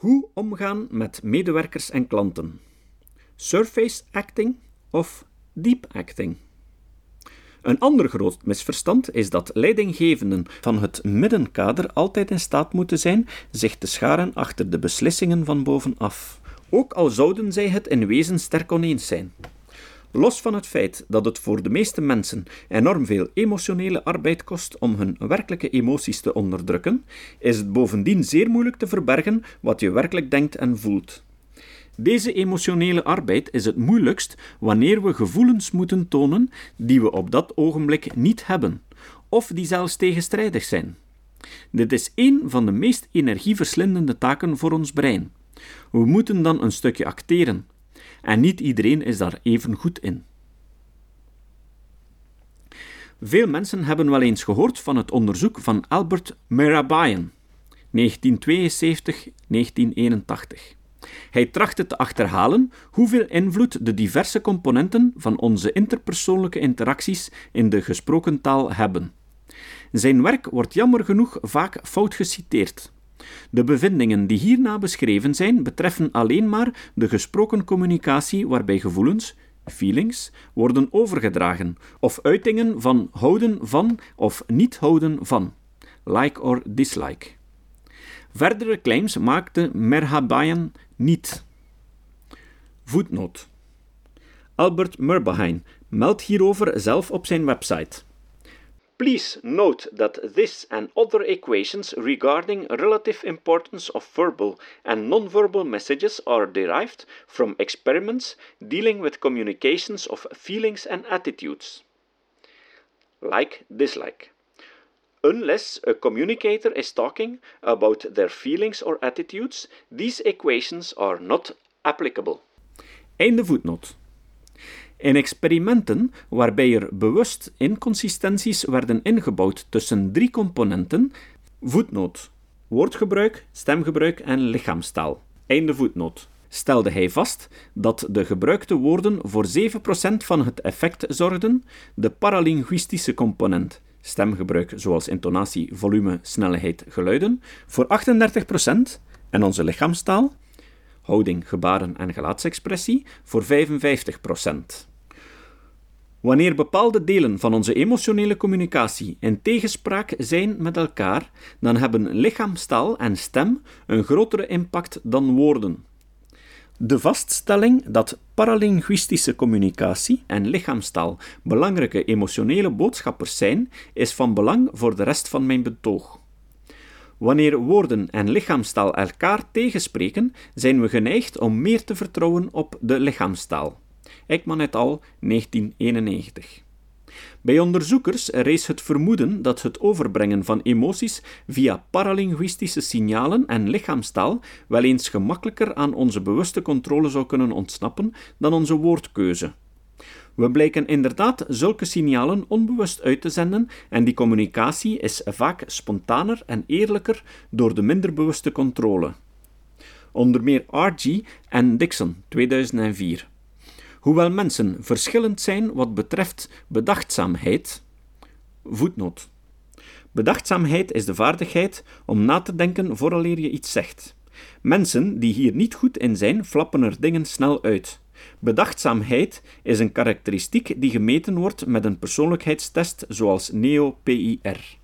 Hoe omgaan met medewerkers en klanten? Surface acting of deep acting? Een ander groot misverstand is dat leidinggevenden van het middenkader altijd in staat moeten zijn zich te scharen achter de beslissingen van bovenaf, ook al zouden zij het in wezen sterk oneens zijn. Los van het feit dat het voor de meeste mensen enorm veel emotionele arbeid kost om hun werkelijke emoties te onderdrukken, is het bovendien zeer moeilijk te verbergen wat je werkelijk denkt en voelt. Deze emotionele arbeid is het moeilijkst wanneer we gevoelens moeten tonen die we op dat ogenblik niet hebben, of die zelfs tegenstrijdig zijn. Dit is een van de meest energieverslindende taken voor ons brein. We moeten dan een stukje acteren, en niet iedereen is daar even goed in. Veel mensen hebben wel eens gehoord van het onderzoek van Albert Mehrabian, 1972-1981. Hij trachtte te achterhalen hoeveel invloed de diverse componenten van onze interpersoonlijke interacties in de gesproken taal hebben. Zijn werk wordt jammer genoeg vaak fout geciteerd. De bevindingen die hierna beschreven zijn, betreffen alleen maar de gesproken communicatie waarbij gevoelens, feelings, worden overgedragen, of uitingen van houden van of niet houden van, like or dislike. Verdere claims maakte Merhabayan niet. Voetnoot. Albert Murbahein meldt hierover zelf op zijn website. Please note that this and other equations regarding relative importance of verbal and nonverbal messages are derived from experiments dealing with communications of feelings and attitudes. Like dislike. Unless a communicator is talking about their feelings or attitudes, these equations are not applicable. Einde voetnoot. In experimenten waarbij er bewust inconsistenties werden ingebouwd tussen drie componenten, voetnoot, woordgebruik, stemgebruik en lichaamstaal, einde voetnoot, stelde hij vast dat de gebruikte woorden voor 7% van het effect zorgden, de paralinguïstische component, stemgebruik zoals intonatie, volume, snelheid, geluiden, voor 38% en onze lichaamstaal, houding, gebaren en gelaatsexpressie, voor 55%. Wanneer bepaalde delen van onze emotionele communicatie in tegenspraak zijn met elkaar, dan hebben lichaamstaal en stem een grotere impact dan woorden. De vaststelling dat paralinguïstische communicatie en lichaamstaal belangrijke emotionele boodschappers zijn, is van belang voor de rest van mijn betoog. Wanneer woorden en lichaamstaal elkaar tegenspreken, zijn we geneigd om meer te vertrouwen op de lichaamstaal. Ekman et al. 1991. Bij onderzoekers rees het vermoeden dat het overbrengen van emoties via paralinguïstische signalen en lichaamstaal wel eens gemakkelijker aan onze bewuste controle zou kunnen ontsnappen dan onze woordkeuze. We blijken inderdaad zulke signalen onbewust uit te zenden en die communicatie is vaak spontaner en eerlijker door de minder bewuste controle. Onder meer R.G. en Dixon, 2004. Hoewel mensen verschillend zijn wat betreft bedachtzaamheid. Voetnoot. Bedachtzaamheid is de vaardigheid om na te denken vooraleer je iets zegt. Mensen die hier niet goed in zijn, flappen er dingen snel uit. Bedachtzaamheid is een karakteristiek die gemeten wordt met een persoonlijkheidstest zoals NEO-PIR.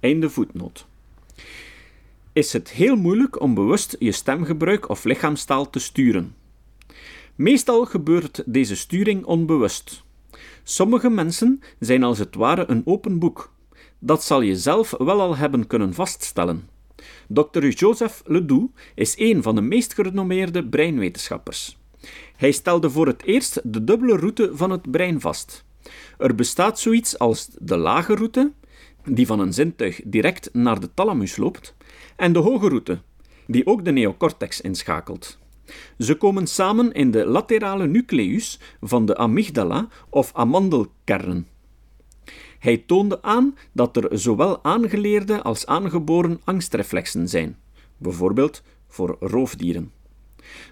Einde voetnoot. Is het heel moeilijk om bewust je stemgebruik of lichaamstaal te sturen? Meestal gebeurt deze sturing onbewust. Sommige mensen zijn als het ware een open boek. Dat zal je zelf wel al hebben kunnen vaststellen. Dr. Joseph Ledoux is een van de meest gerenommeerde breinwetenschappers. Hij stelde voor het eerst de dubbele route van het brein vast. Er bestaat zoiets als de lage route, die van een zintuig direct naar de thalamus loopt, en de hoge route, die ook de neocortex inschakelt. Ze komen samen in de laterale nucleus van de amygdala of amandelkern. Hij toonde aan dat er zowel aangeleerde als aangeboren angstreflexen zijn, bijvoorbeeld voor roofdieren.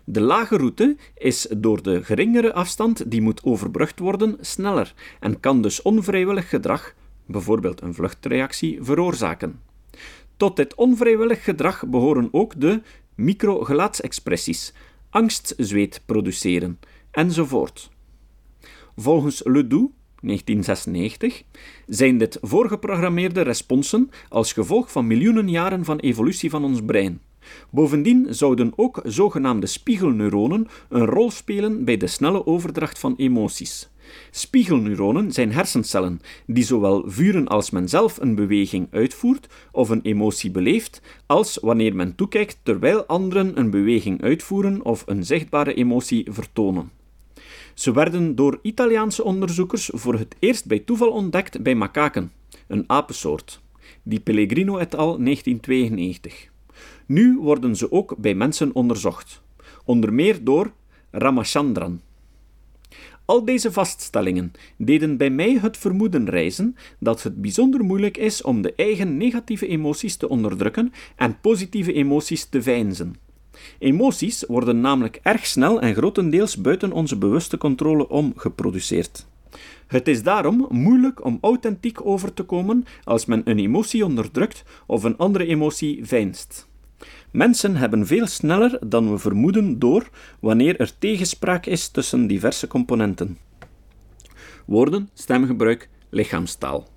De lage route is door de geringere afstand die moet overbrugd worden sneller en kan dus onvrijwillig gedrag, bijvoorbeeld een vluchtreactie, veroorzaken. Tot dit onvrijwillig gedrag behoren ook de micro-gelaatsexpressies, angstzweet produceren, enzovoort. Volgens Ledoux 1996, zijn dit voorgeprogrammeerde responsen als gevolg van miljoenen jaren van evolutie van ons brein. Bovendien zouden ook zogenaamde spiegelneuronen een rol spelen bij de snelle overdracht van emoties. Spiegelneuronen zijn hersencellen die zowel vuren als men zelf een beweging uitvoert of een emotie beleeft, als wanneer men toekijkt terwijl anderen een beweging uitvoeren of een zichtbare emotie vertonen. Ze werden door Italiaanse onderzoekers voor het eerst bij toeval ontdekt bij makaken, een apensoort. Die Pellegrino et al. 1992. Nu worden ze ook bij mensen onderzocht, onder meer door Ramachandran. Al deze vaststellingen deden bij mij het vermoeden reizen dat het bijzonder moeilijk is om de eigen negatieve emoties te onderdrukken en positieve emoties te veinzen. Emoties worden namelijk erg snel en grotendeels buiten onze bewuste controle om geproduceerd. Het is daarom moeilijk om authentiek over te komen als men een emotie onderdrukt of een andere emotie veinst. Mensen hebben veel sneller dan we vermoeden door wanneer er tegenspraak is tussen diverse componenten. Woorden, stemgebruik, lichaamstaal.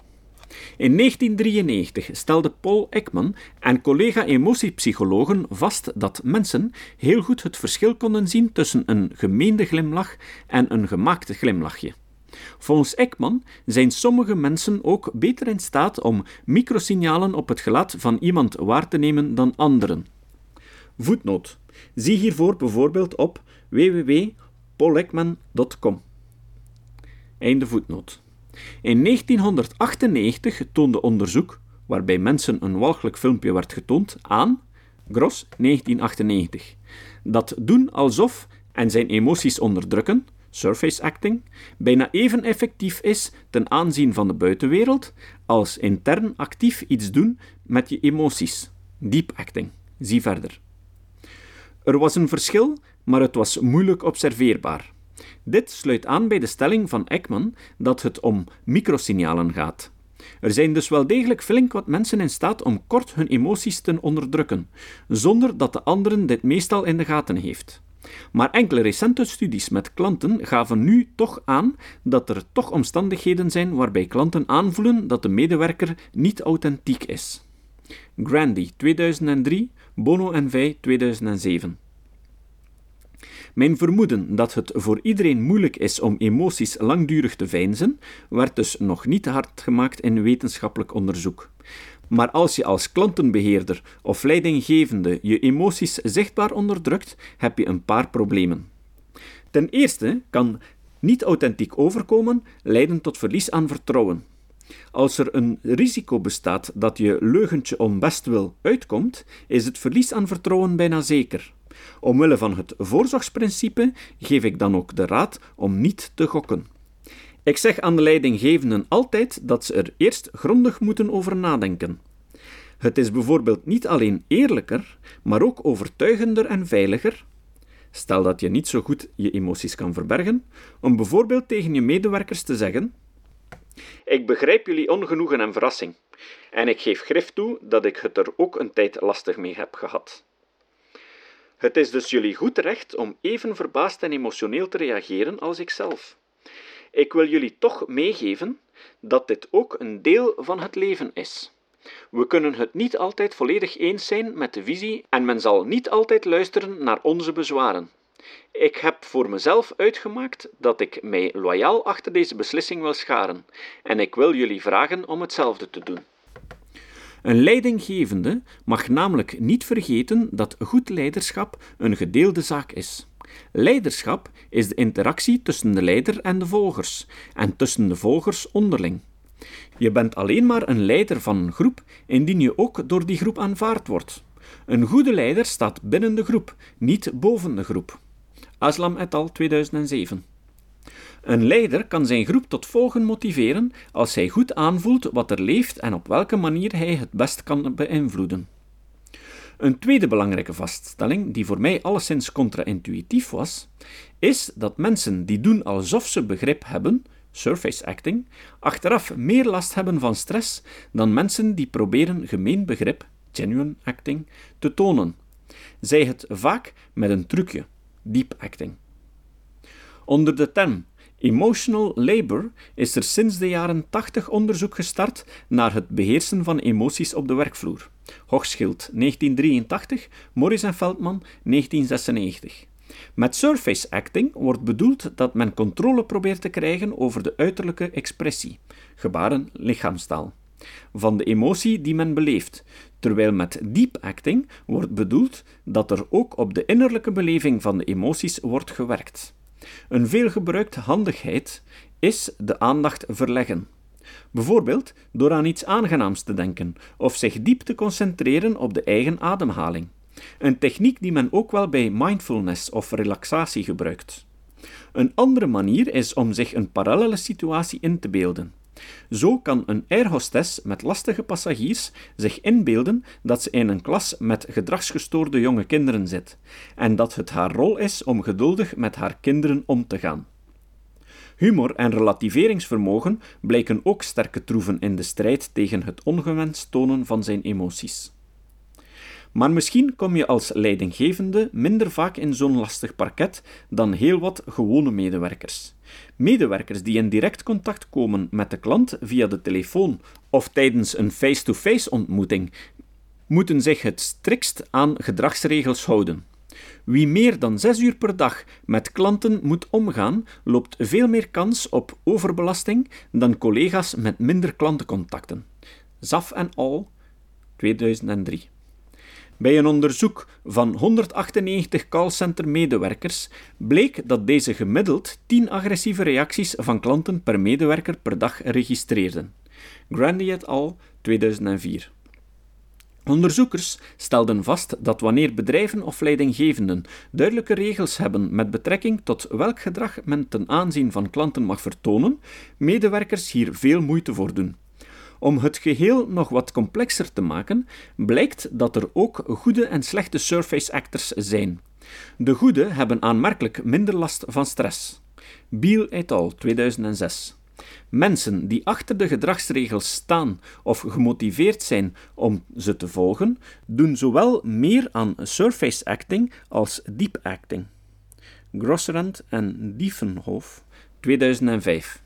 In 1993 stelde Paul Ekman en collega emotiepsychologen vast dat mensen heel goed het verschil konden zien tussen een gemeende glimlach en een gemaakte glimlachje. Volgens Ekman zijn sommige mensen ook beter in staat om microsignalen op het gelaat van iemand waar te nemen dan anderen. Voetnoot. Zie hiervoor bijvoorbeeld op www.paulekman.com. Einde voetnoot. In 1998 toonde onderzoek, waarbij mensen een walgelijk filmpje werd getoond, aan, Gros 1998, dat doen alsof en zijn emoties onderdrukken, surface acting, bijna even effectief is ten aanzien van de buitenwereld als intern actief iets doen met je emoties, deep acting. Zie verder. Er was een verschil, maar het was moeilijk observeerbaar. Dit sluit aan bij de stelling van Ekman dat het om microsignalen gaat. Er zijn dus wel degelijk flink wat mensen in staat om kort hun emoties te onderdrukken, zonder dat de anderen dit meestal in de gaten heeft. Maar enkele recente studies met klanten gaven nu toch aan dat er toch omstandigheden zijn waarbij klanten aanvoelen dat de medewerker niet authentiek is. Grandy 2003, Bono en Vij 2007. Mijn vermoeden dat het voor iedereen moeilijk is om emoties langdurig te veinzen, werd dus nog niet hard gemaakt in wetenschappelijk onderzoek. Maar als je als klantenbeheerder of leidinggevende je emoties zichtbaar onderdrukt, heb je een paar problemen. Ten eerste kan niet authentiek overkomen leiden tot verlies aan vertrouwen. Als er een risico bestaat dat je leugentje om best wil uitkomt, is het verlies aan vertrouwen bijna zeker. Omwille van het voorzorgsprincipe geef ik dan ook de raad om niet te gokken. Ik zeg aan de leidinggevenden altijd dat ze er eerst grondig moeten over nadenken. Het is bijvoorbeeld niet alleen eerlijker, maar ook overtuigender en veiliger. Stel dat je niet zo goed je emoties kan verbergen, om bijvoorbeeld tegen je medewerkers te zeggen: Ik begrijp jullie ongenoegen en verrassing, en ik geef grif toe dat ik het er ook een tijd lastig mee heb gehad. Het is dus jullie goed recht om even verbaasd en emotioneel te reageren als ikzelf. Ik wil jullie toch meegeven dat dit ook een deel van het leven is. We kunnen het niet altijd volledig eens zijn met de visie en men zal niet altijd luisteren naar onze bezwaren. Ik heb voor mezelf uitgemaakt dat ik mij loyaal achter deze beslissing wil scharen en ik wil jullie vragen om hetzelfde te doen. Een leidinggevende mag namelijk niet vergeten dat goed leiderschap een gedeelde zaak is. Leiderschap is de interactie tussen de leider en de volgers, en tussen de volgers onderling. Je bent alleen maar een leider van een groep indien je ook door die groep aanvaard wordt. Een goede leider staat binnen de groep, niet boven de groep. Aslam et al. 2007 een leider kan zijn groep tot volgen motiveren als hij goed aanvoelt wat er leeft en op welke manier hij het best kan beïnvloeden. Een tweede belangrijke vaststelling, die voor mij alleszins contra-intuïtief was, is dat mensen die doen alsof ze begrip hebben, surface acting, achteraf meer last hebben van stress dan mensen die proberen gemeen begrip, genuine acting, te tonen, Zij het vaak met een trucje, deep acting. Onder de term Emotional labor is er sinds de jaren 80 onderzoek gestart naar het beheersen van emoties op de werkvloer. Hochschild 1983, Morris en Feldman 1996. Met surface acting wordt bedoeld dat men controle probeert te krijgen over de uiterlijke expressie, gebaren, lichaamstaal, van de emotie die men beleeft, terwijl met deep acting wordt bedoeld dat er ook op de innerlijke beleving van de emoties wordt gewerkt. Een veelgebruikte handigheid is de aandacht verleggen. Bijvoorbeeld door aan iets aangenaams te denken of zich diep te concentreren op de eigen ademhaling. Een techniek die men ook wel bij mindfulness of relaxatie gebruikt. Een andere manier is om zich een parallele situatie in te beelden. Zo kan een airhostess met lastige passagiers zich inbeelden dat ze in een klas met gedragsgestoorde jonge kinderen zit en dat het haar rol is om geduldig met haar kinderen om te gaan. Humor en relativeringsvermogen blijken ook sterke troeven in de strijd tegen het ongewenst tonen van zijn emoties. Maar misschien kom je als leidinggevende minder vaak in zo'n lastig parket dan heel wat gewone medewerkers. Medewerkers die in direct contact komen met de klant via de telefoon of tijdens een face-to-face ontmoeting, moeten zich het striktst aan gedragsregels houden. Wie meer dan zes uur per dag met klanten moet omgaan, loopt veel meer kans op overbelasting dan collega's met minder klantencontacten. Zaf en al, 2003. Bij een onderzoek van 198 callcenter-medewerkers bleek dat deze gemiddeld 10 agressieve reacties van klanten per medewerker per dag registreerden. Grandy et al. 2004. Onderzoekers stelden vast dat wanneer bedrijven of leidinggevenden duidelijke regels hebben met betrekking tot welk gedrag men ten aanzien van klanten mag vertonen, medewerkers hier veel moeite voor doen. Om het geheel nog wat complexer te maken, blijkt dat er ook goede en slechte surface actors zijn. De goede hebben aanmerkelijk minder last van stress. Beal et al. 2006. Mensen die achter de gedragsregels staan of gemotiveerd zijn om ze te volgen, doen zowel meer aan surface acting als deep acting. Grossrand en Diefenhof, 2005.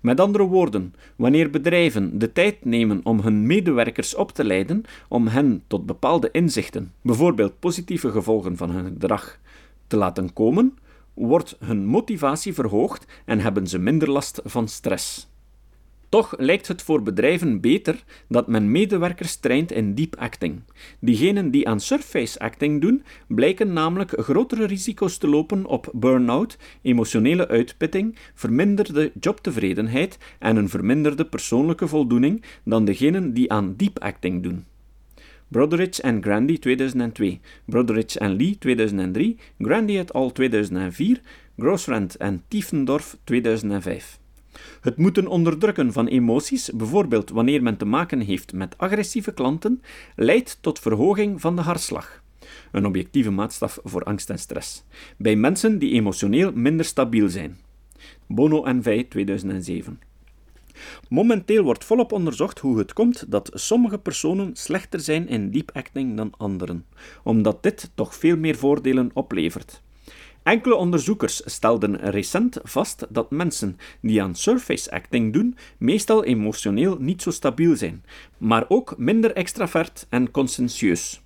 Met andere woorden, wanneer bedrijven de tijd nemen om hun medewerkers op te leiden, om hen tot bepaalde inzichten, bijvoorbeeld positieve gevolgen van hun gedrag, te laten komen, wordt hun motivatie verhoogd en hebben ze minder last van stress. Toch lijkt het voor bedrijven beter dat men medewerkers traint in deep acting. Diegenen die aan surface acting doen, blijken namelijk grotere risico's te lopen op burn-out, emotionele uitputting, verminderde jobtevredenheid en een verminderde persoonlijke voldoening dan degenen die aan deep acting doen. Broderidge en Grandy 2002, Broderidge en Lee 2003, Grandy et al 2004, Grossrand en Tiefendorf 2005. Het moeten onderdrukken van emoties, bijvoorbeeld wanneer men te maken heeft met agressieve klanten, leidt tot verhoging van de hartslag. Een objectieve maatstaf voor angst en stress. Bij mensen die emotioneel minder stabiel zijn. Bono en Vij 2007. Momenteel wordt volop onderzocht hoe het komt dat sommige personen slechter zijn in deep acting dan anderen, omdat dit toch veel meer voordelen oplevert. Enkele onderzoekers stelden recent vast dat mensen die aan surface acting doen, meestal emotioneel niet zo stabiel zijn, maar ook minder extravert en conscientieus.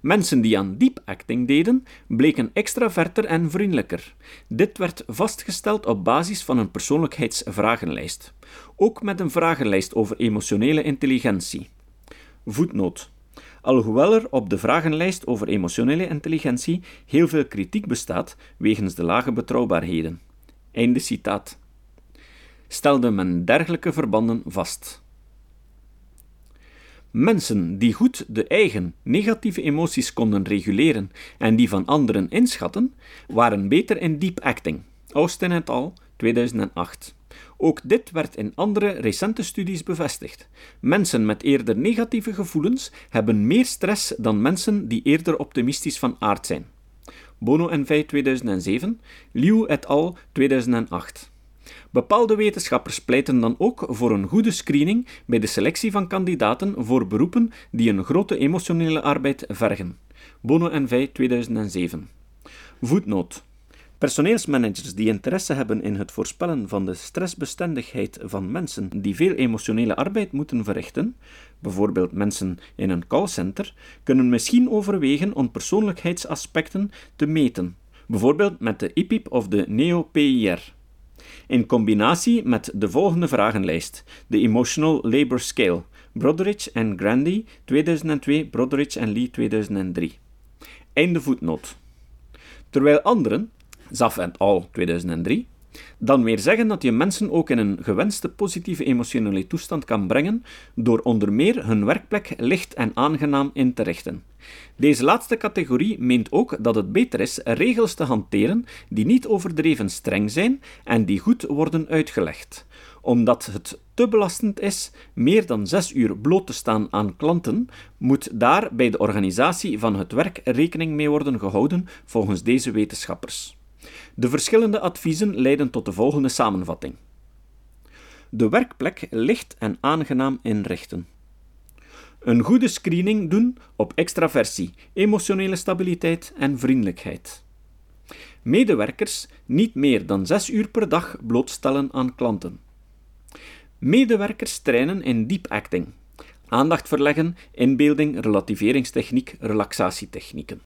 Mensen die aan deep acting deden, bleken extraverter en vriendelijker. Dit werd vastgesteld op basis van een persoonlijkheidsvragenlijst. Ook met een vragenlijst over emotionele intelligentie. Voetnoot. Alhoewel er op de vragenlijst over emotionele intelligentie heel veel kritiek bestaat wegens de lage betrouwbaarheden. Einde citaat. Stelde men dergelijke verbanden vast. Mensen die goed de eigen negatieve emoties konden reguleren en die van anderen inschatten, waren beter in deep acting. Austin et al. 2008. Ook dit werd in andere recente studies bevestigd. Mensen met eerder negatieve gevoelens hebben meer stress dan mensen die eerder optimistisch van aard zijn. Bono en Vij 2007, Liu et al. 2008. Bepaalde wetenschappers pleiten dan ook voor een goede screening bij de selectie van kandidaten voor beroepen die een grote emotionele arbeid vergen. Bono en Vij 2007. Voetnoot. Personeelsmanagers die interesse hebben in het voorspellen van de stressbestendigheid van mensen die veel emotionele arbeid moeten verrichten, bijvoorbeeld mensen in een callcenter, kunnen misschien overwegen om persoonlijkheidsaspecten te meten, bijvoorbeeld met de IPIP of de NEO-PIR. In combinatie met de volgende vragenlijst: de Emotional Labor Scale, Broderidge en Grandy 2002, Broderidge en Lee 2003. Einde voetnoot. Terwijl anderen, Zaf en al 2003, dan weer zeggen dat je mensen ook in een gewenste positieve emotionele toestand kan brengen door onder meer hun werkplek licht en aangenaam in te richten. Deze laatste categorie meent ook dat het beter is regels te hanteren die niet overdreven streng zijn en die goed worden uitgelegd omdat het te belastend is meer dan zes uur bloot te staan aan klanten, moet daar bij de organisatie van het werk rekening mee worden gehouden volgens deze wetenschappers. De verschillende adviezen leiden tot de volgende samenvatting. De werkplek licht en aangenaam inrichten. Een goede screening doen op extraversie, emotionele stabiliteit en vriendelijkheid. Medewerkers niet meer dan zes uur per dag blootstellen aan klanten. Medewerkers trainen in deep acting. Aandacht verleggen, inbeelding, relativeringstechniek, relaxatietechnieken.